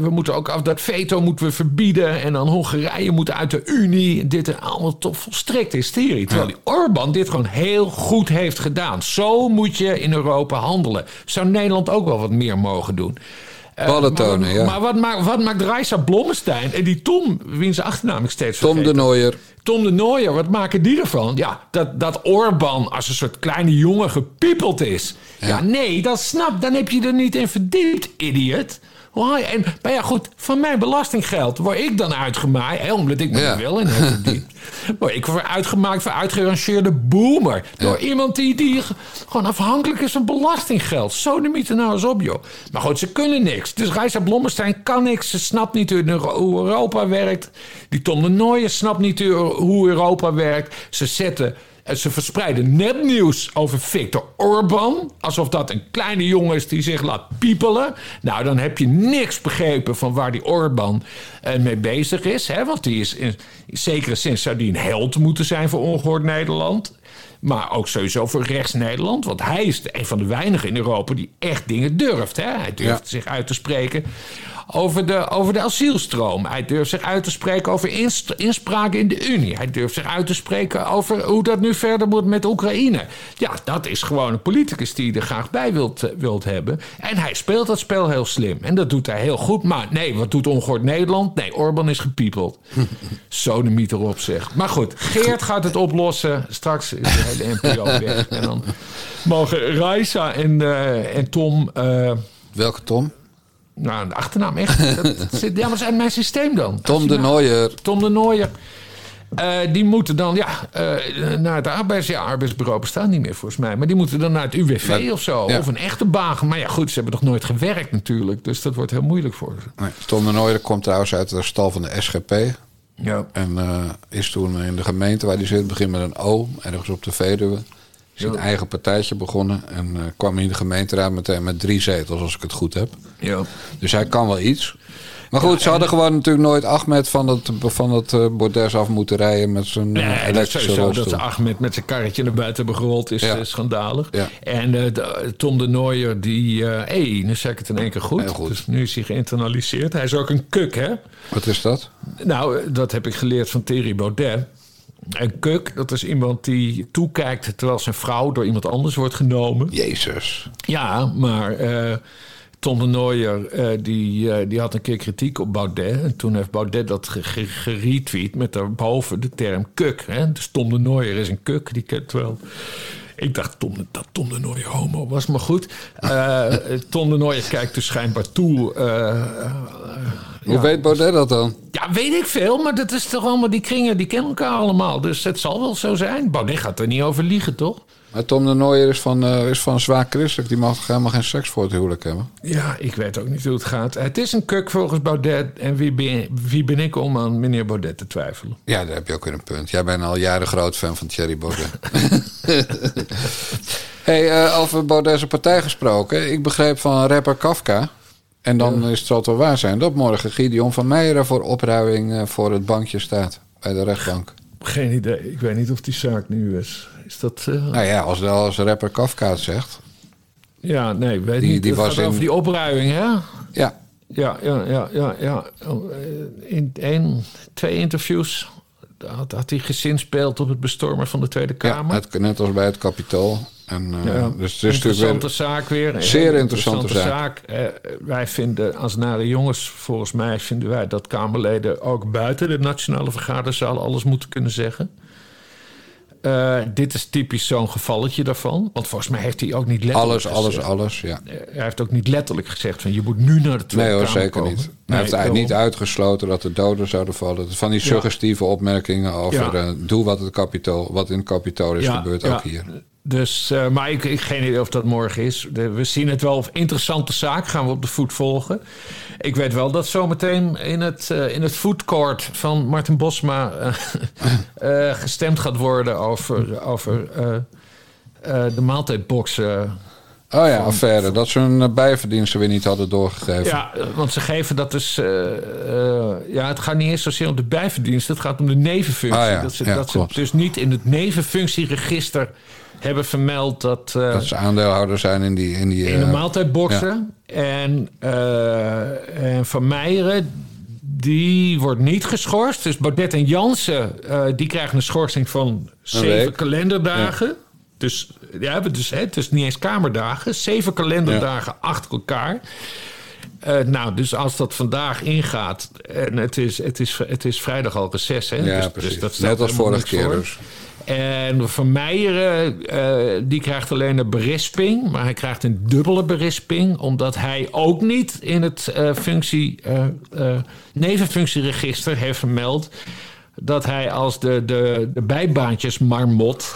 we moeten ook af dat veto moeten we verbieden. En dan Hongarije moet uit de Unie. Dit en allemaal tot volstrekt hysterie. Terwijl die Orbán dit gewoon heel goed heeft gedaan. Zo moet je in Europa handelen. Zou Nederland ook wel wat meer mogen doen. Ballen tonen, maar, ja. Maar wat, maakt, wat maakt Reisa Blommestein en die Tom, wiens achternaam ik steeds Tom de Nooier. Tom de Nooier, wat maken die ervan? Ja, dat, dat Orbán als een soort kleine jongen gepiepeld is. Ja, ja nee, dat snap, dan heb je er niet in verdiept, idiot. En, maar ja, goed, van mijn belastinggeld word ik dan uitgemaakt. Hè, omdat ik me ja. wel in heb word ik word uitgemaakt voor uitgerangeerde boomer. Door ja. iemand die, die gewoon afhankelijk is van belastinggeld. Zo de mythe nou eens op, joh. Maar goed, ze kunnen niks. Dus Reisa Blommestein kan niks. Ze snapt niet hoe Europa werkt. Die Tom de Nooijen snapt niet hoe Europa werkt. Ze zetten en ze verspreiden nepnieuws over Viktor Orban. Alsof dat een kleine jongen is die zich laat piepelen. Nou, dan heb je niks begrepen van waar die Orban uh, mee bezig is. Hè? Want die is in, in zekere zin zou die een held moeten zijn voor ongehoord Nederland. Maar ook sowieso voor rechts-Nederland. Want hij is een van de weinigen in Europa die echt dingen durft. Hè? Hij durft ja. zich uit te spreken over de, over de asielstroom. Hij durft zich uit te spreken over inspraak in de Unie. Hij durft zich uit te spreken over hoe dat nu verder moet met Oekraïne. Ja, dat is gewoon een politicus die je er graag bij wilt, wilt hebben. En hij speelt dat spel heel slim. En dat doet hij heel goed. Maar nee, wat doet ongehoord Nederland? Nee, Orbán is gepiepeld. Zo de mythe erop zegt. Maar goed, Geert gaat het oplossen. Straks is de hele NPO weg. En dan mogen Raisa en, uh, en Tom... Uh, Welke Tom? Nou, de achternaam echt. dat, zit, ja, maar zijn mijn systeem dan? Tom de Nooier. Tom de Nooier. Eh, die moeten dan ja, eh, naar het arbeids, ja, arbeidsbureau bestaat niet meer volgens mij. Maar die moeten dan naar het UWV Maar- of zo. ja. Of een echte baan. Maar ja, goed, ze hebben toch nooit gewerkt natuurlijk. Dus dat wordt heel moeilijk voor ze. Nee, Tom de Nooijer komt trouwens uit de stal van de SGP. Ja. En eh, is toen in de gemeente waar hij zit, begint met een O, ergens op de Veluwe. Is een eigen partijtje begonnen. En eh, kwam in de gemeenteraad meteen met drie zetels, als ik het goed heb. ja. Dus hij kan wel iets. Maar goed, ze hadden gewoon natuurlijk nooit Ahmed van het, van het eh, bordes af moeten rijden met zijn Nee, dat is elektrische dat ze Ahmed met zijn karretje naar buiten hebben gerold is Ja. schandalig. Ja. En Tom de Nooijer, die... eh hey, nu zei ik het in één keer goed. Goed. Dus nu is hij geïnternaliseerd. Hij is ook een kuk, hè? Wat is dat? Nou, dat heb ik geleerd van Thierry Baudet. Een kuk, dat is iemand die toekijkt terwijl zijn vrouw door iemand anders wordt genomen. Jezus. Ja, maar eh Tom de Nooijer eh, die, eh, die had een keer kritiek op Baudet. En toen heeft Baudet dat ge- ge- geretweet met daarboven de term kuk. Hè? Dus Tom de Nooijer is een kuk, die kent wel. Ik dacht Tom, dat Tom de Nooijer homo was, maar goed. Eh, Tom de Nooijer kijkt dus schijnbaar toe. eh, Hoe ja. weet Baudet dat dan? Ja, weet ik veel, maar dat is toch allemaal die kringen, die kennen elkaar allemaal. Dus het zal wel zo zijn. Baudet gaat er niet over liegen, toch? Maar Tom de Nooijer is van, eh, is van zwaar christelijk. Die mag toch helemaal geen seks voor het huwelijk hebben? Ja, ik weet ook niet hoe het gaat. Het is een kuk volgens Baudet. En wie ben, wie ben ik om aan meneer Baudet te twijfelen? Ja, daar heb je ook weer een punt. Jij bent al jaren groot fan van Thierry Baudet. hey, eh, over Baudet's partij gesproken. Ik begreep van rapper Kafka... en dan is het zal het wel waar zijn... dat morgen Gideon van Meijeren voor opruiming eh, voor het bankje staat... bij de rechtbank. Geen idee. Ik weet niet of die zaak nu is. Is dat... eh, Nou ja, als, als rapper Kafka het zegt... Ja, nee, weet Die- niet. die was in- over die opruiming, hè? Ja, Ja, ja, ja, ja. ja. Oh, eh, In één, twee interviews had, had hij gezinspeeld op het bestormen van de Tweede ja Kamer. het, net als bij het Capitool. En, eh, Ja, dus het is interessante weer... zaak weer. Zeer interessante zaak. Wij vinden, als nare jongens, volgens mij vinden wij dat Kamerleden ook buiten de nationale vergaderzaal alles moeten kunnen zeggen. Eh, dit is typisch zo'n gevalletje daarvan. Want volgens mij heeft hij ook niet letterlijk Alles, alles, gezegd- alles, ja. Eh, Hij heeft ook niet letterlijk gezegd van je moet nu naar de Tweede Nee hoor, zeker komen. niet. Hij Nee, heeft eigenlijk niet uitgesloten dat er doden zouden vallen. Van die suggestieve opmerkingen over... Ja. doe wat, het kapitool, wat in het kapitool is Ja, gebeurd, ook hier. Dus, eh, maar ik, ik geen idee of dat morgen is. De- we zien het wel. Interessante zaak. Gaan we op de voet volgen. Ik weet wel dat zometeen in het, eh, in het food court van Martin Bosma eh, gestemd gaat worden over, over de maaltijdboxen. Oh ja, affaire. Dat ze hun bijverdiensten weer niet hadden doorgegeven. Ja, want ze geven dat dus. ja, het gaat niet eens zozeer om de bijverdiensten. Het gaat om de nevenfunctie. Ah ja, dat ze, ja, dat ze dus niet in het nevenfunctieregister hebben vermeld dat. eh, Dat ze aandeelhouder zijn in die... In, die, in de eh, maaltijdboxen. En, eh, en Van Meijeren, die wordt niet geschorst. Dus Baudet en Jansen, die krijgen een schorsing van zeven kalenderdagen. Dus, ja, dus hè, het is niet eens kamerdagen. Zeven kalenderdagen achter elkaar. Nou, dus als dat vandaag ingaat... en het is, het is, het is vrijdag al reces, hè? ja, dus, precies. Dus dat Net als vorige keer voor. dus. En Van Meijeren, eh, die krijgt alleen een berisping. Maar hij krijgt een dubbele berisping. Omdat hij ook niet in het eh, functie, eh, nevenfunctieregister heeft vermeld... dat hij als de, de, de bijbaantjesmarmot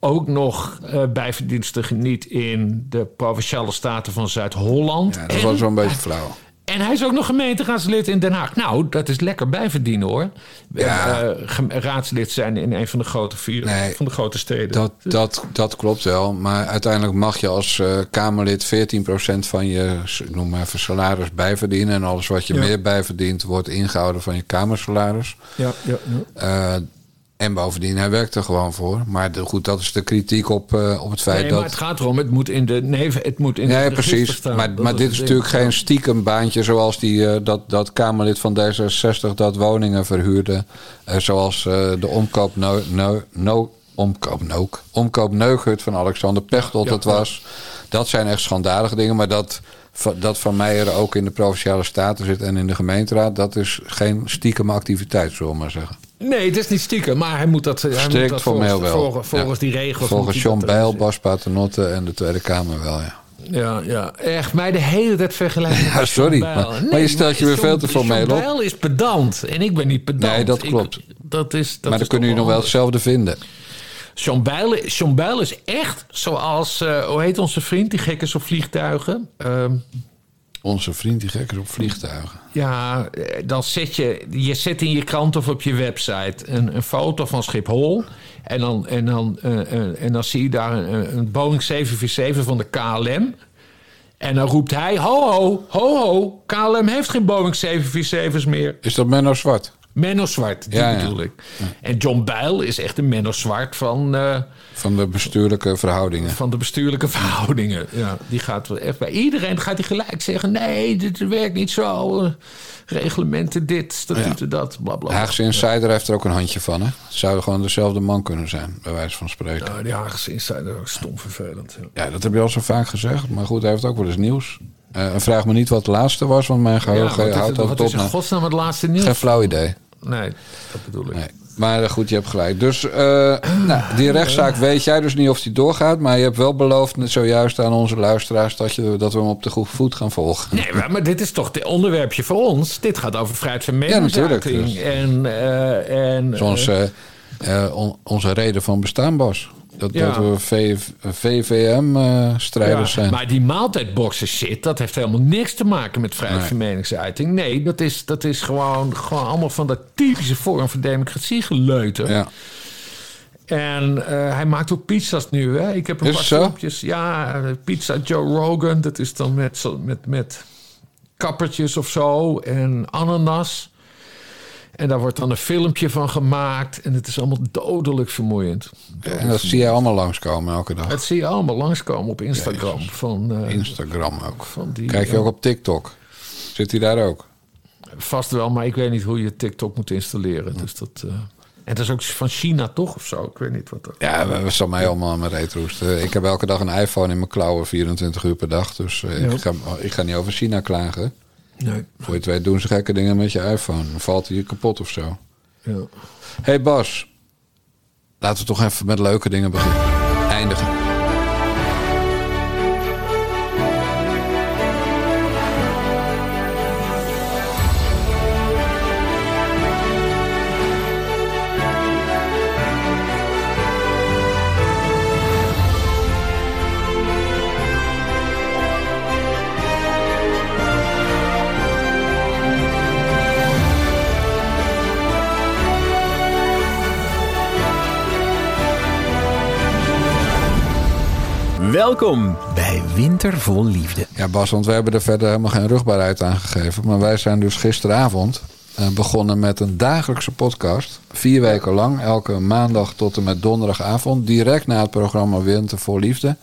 ook nog bijverdiensten geniet... in de Provinciale Staten van Zuid-Holland. Ja, dat En- was wel een beetje flauw. En hij is ook nog gemeenteraadslid in Den Haag. Nou, dat is lekker bijverdienen hoor. Ja. Eh, gem- raadslid zijn in een van de grote vier Nee, van de grote steden. Dat, dat, dat klopt wel. Maar uiteindelijk mag je als eh, Kamerlid 14% van je noem maar even, salaris bijverdienen. En alles wat je Ja. meer bijverdient wordt ingehouden van je Kamersalaris. ja, ja, ja. Eh, en bovendien, hij werkt er gewoon voor. Maar de- goed, dat is de kritiek op, eh, op het feit Nee, dat... maar het gaat erom, het moet in de neven, het moet in Nee, precies. staan. Maar, maar dit is natuurlijk geen stiekem baantje zoals die, eh, dat, dat Kamerlid van D66 dat woningen verhuurde. Eh, zoals de omkoop no, no, no, omkoop, omkoop Neughut van Alexander Pechtold Ja, dat was. Dat zijn echt schandalige dingen. Maar dat, dat Van Meijer ook in de Provinciale Staten zit en in de gemeenteraad... dat is geen stiekem activiteit, zullen we maar zeggen. Nee, het is niet stiekem, maar hij moet dat, hij moet Strikt dat formeel volgens, wel. volgens, volgens Ja. die regels. Volgens hij John erin Bijl. Bas Paternotte en de Tweede Kamer wel, ja. Ja, ja, echt mij de hele tijd vergelijken. Ja, sorry, Bijl. maar- je stelt je weer veel te formeel John op. Bijl is pedant en ik ben niet pedant. Nee, dat Ik- klopt. dat is... Dat maar dan kunnen jullie nog wel hetzelfde vinden. John Bijlen is echt zoals... eh, hoe heet onze vriend, die gek is op vliegtuigen? Ehm, Onze vriend die gek is op vliegtuigen. ja, dan zet je... Je zet in je krant of op je website een, een foto van Schiphol... En dan, en, dan, eh, eh, en dan zie je daar een, een Boeing 747 van de KLM... En dan roept hij: ho, ho, ho, ho. KLM heeft geen Boeing 747's meer. Is dat Menno Zwart? Menno Zwart, die Ja, ja. bedoel ik. En John Bijl is echt een Menno Zwart van, eh, Van de bestuurlijke verhoudingen. van de bestuurlijke verhoudingen. Ja, die gaat wel echt bij iedereen gaat hij gelijk zeggen: nee, dit werkt niet zo. Reglementen dit, statuten dat, bla bla. De bla. Haagse Insider heeft er ook een handje van. Hè? Zou gewoon dezelfde man kunnen zijn, bij wijze van spreken. Nou, die Haagse Insider is stom vervelend. ja. Ja, dat heb je al zo vaak gezegd. Maar goed, hij heeft ook wel eens nieuws. En vraag me niet wat het laatste was, want mijn Ja, geheugen wat houdt is, ook wat is in godsnaam het laatste nieuws? Geen flauw idee. Nee, dat bedoel ik. Nee. Maar eh, goed, je hebt gelijk. Dus eh, nou, die rechtszaak weet jij dus niet of die doorgaat. Maar je hebt wel beloofd net zojuist aan onze luisteraars... dat, je, dat we hem op de goede voet gaan volgen. Nee, maar, maar dit is toch het onderwerpje voor ons. Dit gaat over vrijheid van natuurlijk, meningsuiting. dus. En, eh, en, eh, eh, on- onze reden van bestaan, Bas. Dat, Ja. dat we VVM-strijders Ja, zijn. Maar die maaltijdboxen shit, dat heeft helemaal niks te maken met vrijheid Nee. van meningsuiting. Nee, dat is, dat is gewoon, gewoon allemaal van dat typische vorm van democratie geleuter. Ja. En eh, hij maakt ook pizza's nu, hè? Ik heb een Is paar filmpjes. Ja, eh, pizza Joe Rogan. Dat is dan met, met, met kappertjes of zo. En ananas. En daar wordt dan een filmpje van gemaakt. En het is allemaal dodelijk vermoeiend. En dat zie jij allemaal langskomen elke dag. Het zie je allemaal langskomen op Instagram. Van, eh, Instagram ook. van die, Kijk je eh, ook op TikTok? Zit hij daar ook? Vast wel, maar ik weet niet hoe je TikTok moet installeren. Dus dat, eh, en dat is ook van China toch of zo? Ik weet niet wat dat Ja, we, staan mij allemaal aan mijn reet roesten. Ik heb elke dag een iPhone in mijn klauwen, 24 uur per dag. Dus Ja. ik, ga, ik ga niet over China klagen. Nee. Voor je het weet doen ze gekke dingen met je iPhone. Dan valt hij je kapot of zo. Ja. hey Bas, laten we toch even met leuke dingen beginnen. Eindigen. Welkom bij Winter vol Liefde. Ja, Bas, want we hebben er verder helemaal geen rugbaarheid aan gegeven. Maar wij zijn dus gisteravond eh, begonnen met een dagelijkse podcast. Vier weken lang, elke maandag tot en met donderdagavond. Direct na het programma Winter voor Liefde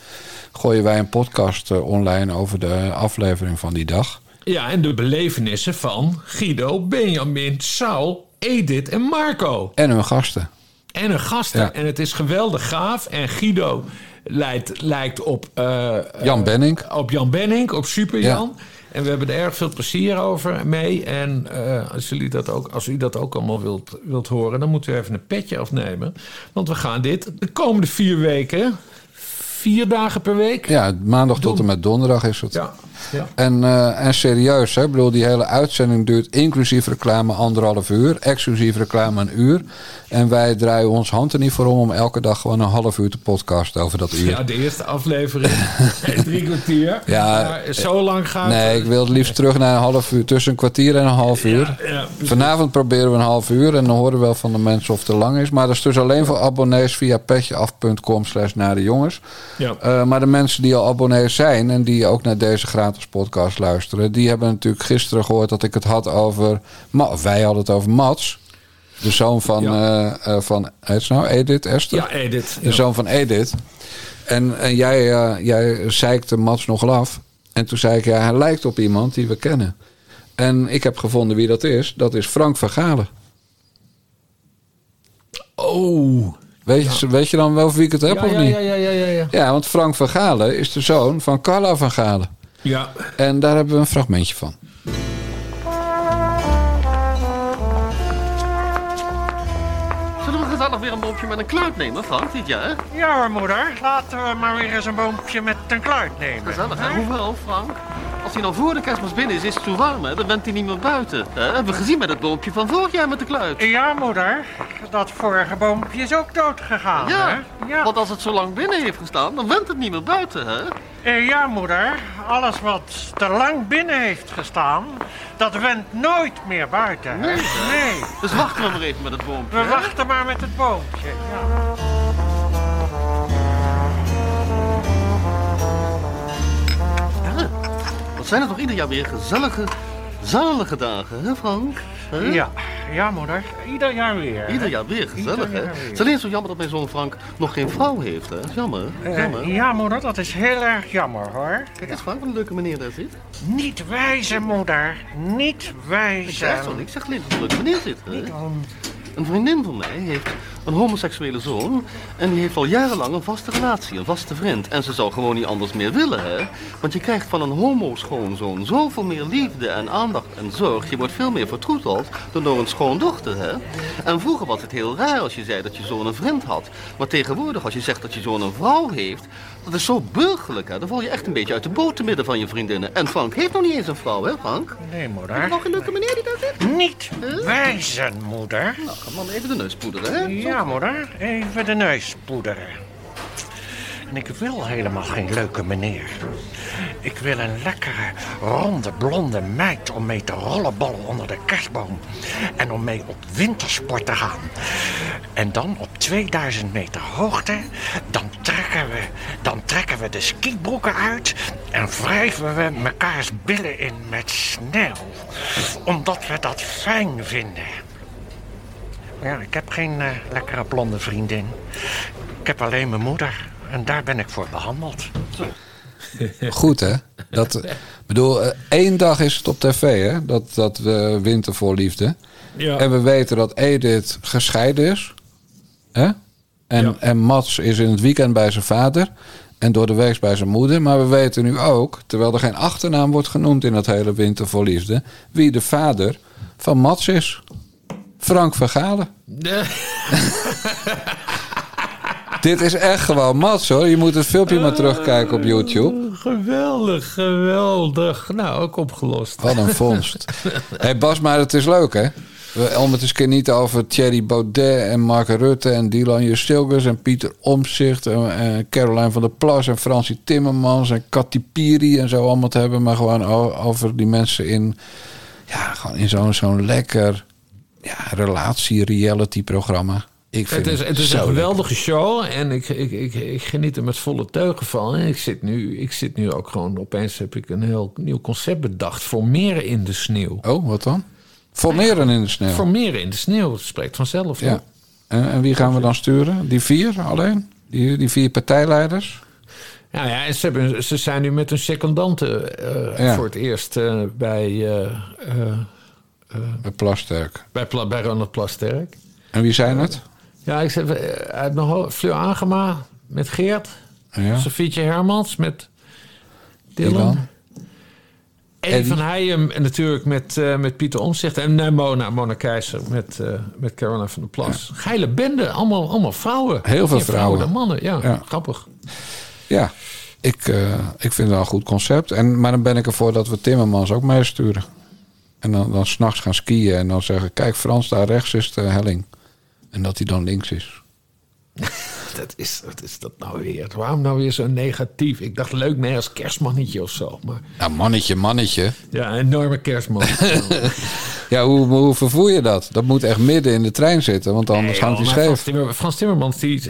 gooien wij een podcast eh, online over de aflevering van die dag. ja, en de belevenissen van Guido, Benjamin, Saul, Edith en Marco. En hun gasten. En hun gasten. Ja. En het is geweldig gaaf. En Guido lijkt, lijkt op, eh, Jan eh, Benning. op Jan Benning, op Super Jan. En we hebben er erg veel plezier over mee. En eh, als, jullie dat ook, als u dat ook allemaal wilt, wilt horen, dan moeten we even een petje afnemen. Want we gaan dit de komende vier weken, vier dagen per week. Ja, maandag tot en met donderdag is het. Ja, ja. En, eh, en serieus, hè? Ik bedoel, die hele uitzending duurt inclusief reclame anderhalf uur, exclusief reclame een uur. En wij draaien ons hand er niet voor om om elke dag gewoon een half uur te podcasten over dat uur. Ja, de eerste aflevering. Drie kwartier. Ja, maar zo lang gaat nee, ik wil het liefst terug naar een half uur, tussen een kwartier en een half uur. ja, Vanavond proberen we een half uur en dan horen we wel van de mensen of het te lang is. Maar dat is dus alleen voor abonnees via petjeaf.com slash naar de jongens. Ja. Eh, maar de mensen die al abonnees zijn en die ook naar deze gratis podcast luisteren, die hebben natuurlijk gisteren gehoord dat ik het had over. Wij hadden het over Mats. De zoon van, Ja. eh, eh, van heet ze nou Edith Esther? Ja, Edith. De Ja. zoon van Edith. En, en jij, eh, jij zeikte Mats nogal af. En toen zei ik, ja, hij lijkt op iemand die we kennen. En ik heb gevonden wie dat is. Dat is Frank van Galen. Oh. Weet, je, weet je dan wel wie ik het heb of niet? ja, ja, ja, ja, ja. Ja, want Frank van Galen is de zoon van Carla van Galen. Ja. En daar hebben we een fragmentje van. Zullen we gezellig weer een boompje met een kluit nemen, Frank, dit jaar? Ja hoor, moeder. Laten we maar weer eens een boompje met een kluit nemen. Gezellig, hè? Hoeveel, Frank? Als hij nou voor de kerstmis binnen is, is het zo warm, hè? Dan bent hij niet meer buiten. Hè? Hebben we gezien met het boompje van vorig jaar met de kluit. Ja, moeder. Dat vorige boompje is ook dood gegaan, Ja, hè? Ja. want als het zo lang binnen heeft gestaan, dan went het niet meer buiten, hè? Eh, ja, moeder. Alles wat te lang binnen heeft gestaan, dat went nooit meer buiten, hè? Nee, Nee. Dus wachten we maar even met het boompje. We hè? wachten maar met het boompje. Ja, Wat zijn het toch ieder jaar weer gezellige, zalige dagen, hè Frank? Ja, ja, moeder. Ieder jaar weer. Ieder jaar weer gezellig, hè? Het is alleen zo jammer dat mijn zoon Frank nog geen vrouw heeft, hè? Jammer, Eh, jammer. ja, moeder, dat is heel erg jammer, hoor. Kijk eens Frank, wat een leuke meneer daar zit. Niet wijzen, moeder. Niet Ik wijzen. zeg toch, ik zeg alleen dat een leuke meneer zit, hè? Niet om- Een vriendin van mij heeft een homoseksuele zoon en die heeft al jarenlang een vaste relatie, een vaste vriend. En ze zou gewoon niet anders meer willen, hè? Want je krijgt van een homo-schoonzoon zoveel meer liefde en aandacht en zorg. Je wordt veel meer vertroeteld dan door een schoondochter, hè? En vroeger was het heel raar als je zei dat je zoon een vriend had. Maar tegenwoordig als je zegt dat je zoon een vrouw heeft, dat is zo burgerlijk, hè? Dan val je echt een beetje uit de boot te midden van je vriendinnen. En Frank heeft nog niet eens een vrouw, hè Frank? Nee, Heb moeder. je nog een leuke meneer die daar zit? Niet wijzen, moeder. Nou, ga man even de neus poederen, hè? Ja, moeder. Even de neus poederen. En ik wil helemaal geen leuke meneer. Ik wil een lekkere, ronde, blonde meid om mee te rollenballen onder de kerstboom. En om mee op wintersport te gaan. En dan op 2000 meter hoogte, dan trekken we, dan trekken we de skibroeken uit en wrijven we mekaars billen in met sneeuw. Omdat we dat fijn vinden. Ja, ik heb geen eh, lekkere blonde vriendin. Ik heb alleen mijn moeder. En daar ben ik voor behandeld. Goed, hè? Dat, ik bedoel, eh, één dag is het op tv, hè? Dat, dat eh, Winter voor Liefde. Ja. En we weten dat Edith gescheiden is. Hè? En, Ja. en Mats is in het weekend bij zijn vader. En door de week bij zijn moeder. Maar we weten nu ook, terwijl er geen achternaam wordt genoemd in dat hele Winter voor Liefde, wie de vader van Mats is. Frank Vergalen. Dit is echt gewoon Mats hoor. Je moet het filmpje maar terugkijken op YouTube. Geweldig, geweldig. Nou, ook opgelost. Wat een vondst. hey Bas, maar het is leuk hè? We- Om het eens een keer niet over Thierry Baudet en Mark Rutte en Dylan Justilgus en Pieter Omzicht en, en Caroline van der Plas en Francie Timmermans en Katy Piri en zo allemaal te hebben, maar gewoon over die mensen in, ja, gewoon in zo'n zo'n lekker ja, relatie-reality programma. Ik vind Het is, het is een geweldige show en ik, ik, ik, ik geniet er met volle teugen van. En ik zit, nu, ik zit nu ook gewoon, opeens heb ik een heel nieuw concept bedacht. Formeren in de sneeuw. Oh, wat dan? Formeren in de sneeuw. Formeren in de sneeuw, het spreekt vanzelf. Ja. Ja. En, en wie gaan we dan sturen? Die vier alleen? Die, die vier partijleiders? Nou ja, ze, hebben, ze zijn nu met hun secondanten eh, Ja. voor het eerst eh, bij, eh, Bij Plasterk. bij, Pla- bij Ronald Plasterk. En wie zijn het? Ja, ik eh, uit mijn hoofd. Fleur Agema met Geert. Ja. Sofietje Hermans met Dylan. Dylan. Eddie Eddie. van Heijem en natuurlijk met, eh, met Pieter Omtzigt. En eh, Mona, Mona Keizer met, met Caroline van der Plas. Geile bende, allemaal, allemaal vrouwen. Heel veel vrouwen. dan mannen, ja, Ja. grappig. Ja, ik, ik vind het wel een goed concept. En, maar dan ben ik ervoor dat we Timmermans ook meesturen. En dan, dan s'nachts gaan skiën en dan zeggen... kijk Frans, daar rechts is de helling. En dat hij dan links is. Dat is, wat is dat nou weer? Waarom nou weer zo negatief? Ik dacht leuk, nee, als kerstmannetje of zo. Maar Nou, mannetje, mannetje. ja, een enorme kerstman. Ja, hoe, hoe vervoer je dat? Dat moet echt midden in de trein zitten, want anders Nee, hangt hij maar Frans, scheef. Timmer- Frans Timmermans, die,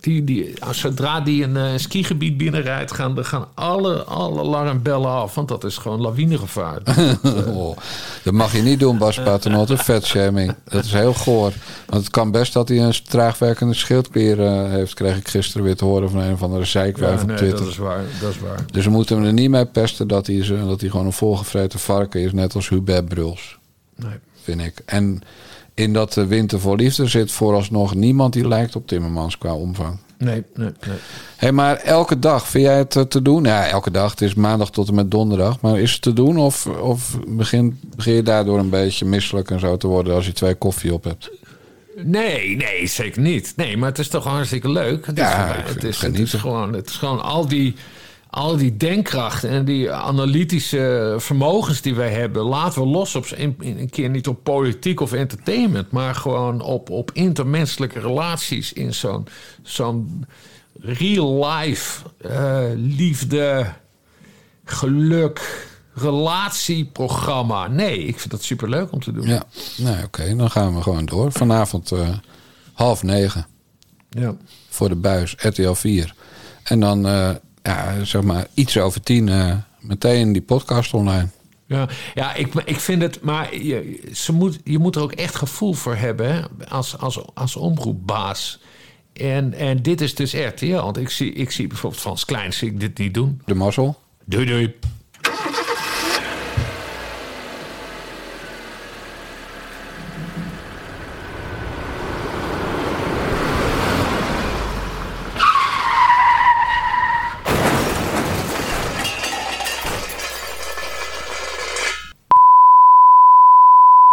die, die, zodra die een eh, skigebied binnenrijdt, gaan, gaan alle, alle alarmbellen af. Want dat is gewoon lawinegevaar. Oh, dat mag je niet doen, Bas Paternotte. Vetshaming. Dat is heel goor. Want het kan best dat hij een traagwerkende schildklier eh, heeft... kreeg ik gisteren weer te horen van een of andere zeikwijf Ja, op nee, Twitter. dat is waar. Dat is waar. Dus we moeten hem er niet mee pesten dat hij, dat hij gewoon een volgevreten varken is, net als Hubert Bruls, Nee. vind ik. En in dat eh, Winter voor Liefde zit vooralsnog niemand die lijkt op Timmermans qua omvang. Nee, nee, nee. Hé, maar elke dag, vind jij het eh, te doen? Ja, elke dag. Het is maandag tot en met donderdag. Maar is het te doen of, of begin, begin je daardoor een beetje misselijk en zo te worden als je twee koffie op hebt? Nee, nee, zeker niet. Nee, maar het is toch hartstikke leuk. Het, Ja, is, het, is, het, is gewoon, het is gewoon al die, al die denkkracht en die analytische vermogens die wij hebben, laten we los op een, een keer niet op politiek of entertainment, maar gewoon op, op intermenselijke relaties in zo'n zo'n real life eh, liefde, geluk, relatieprogramma. Nee, ik vind dat superleuk om te doen. Ja, nou oké, dan gaan we gewoon door. Vanavond eh, half negen. Ja. Voor de buis, RTL 4. En dan, eh, ja, zeg maar, iets over tien uh, meteen die podcast online. Ja, ja ik, ik vind het, maar je, ze moet, je moet er ook echt gevoel voor hebben hè, als, als, als omroepbaas. En, en dit is dus RTL. Want ik zie, ik zie bijvoorbeeld Frans Klein zie ik dit niet doen. De mazzel. Doei doei.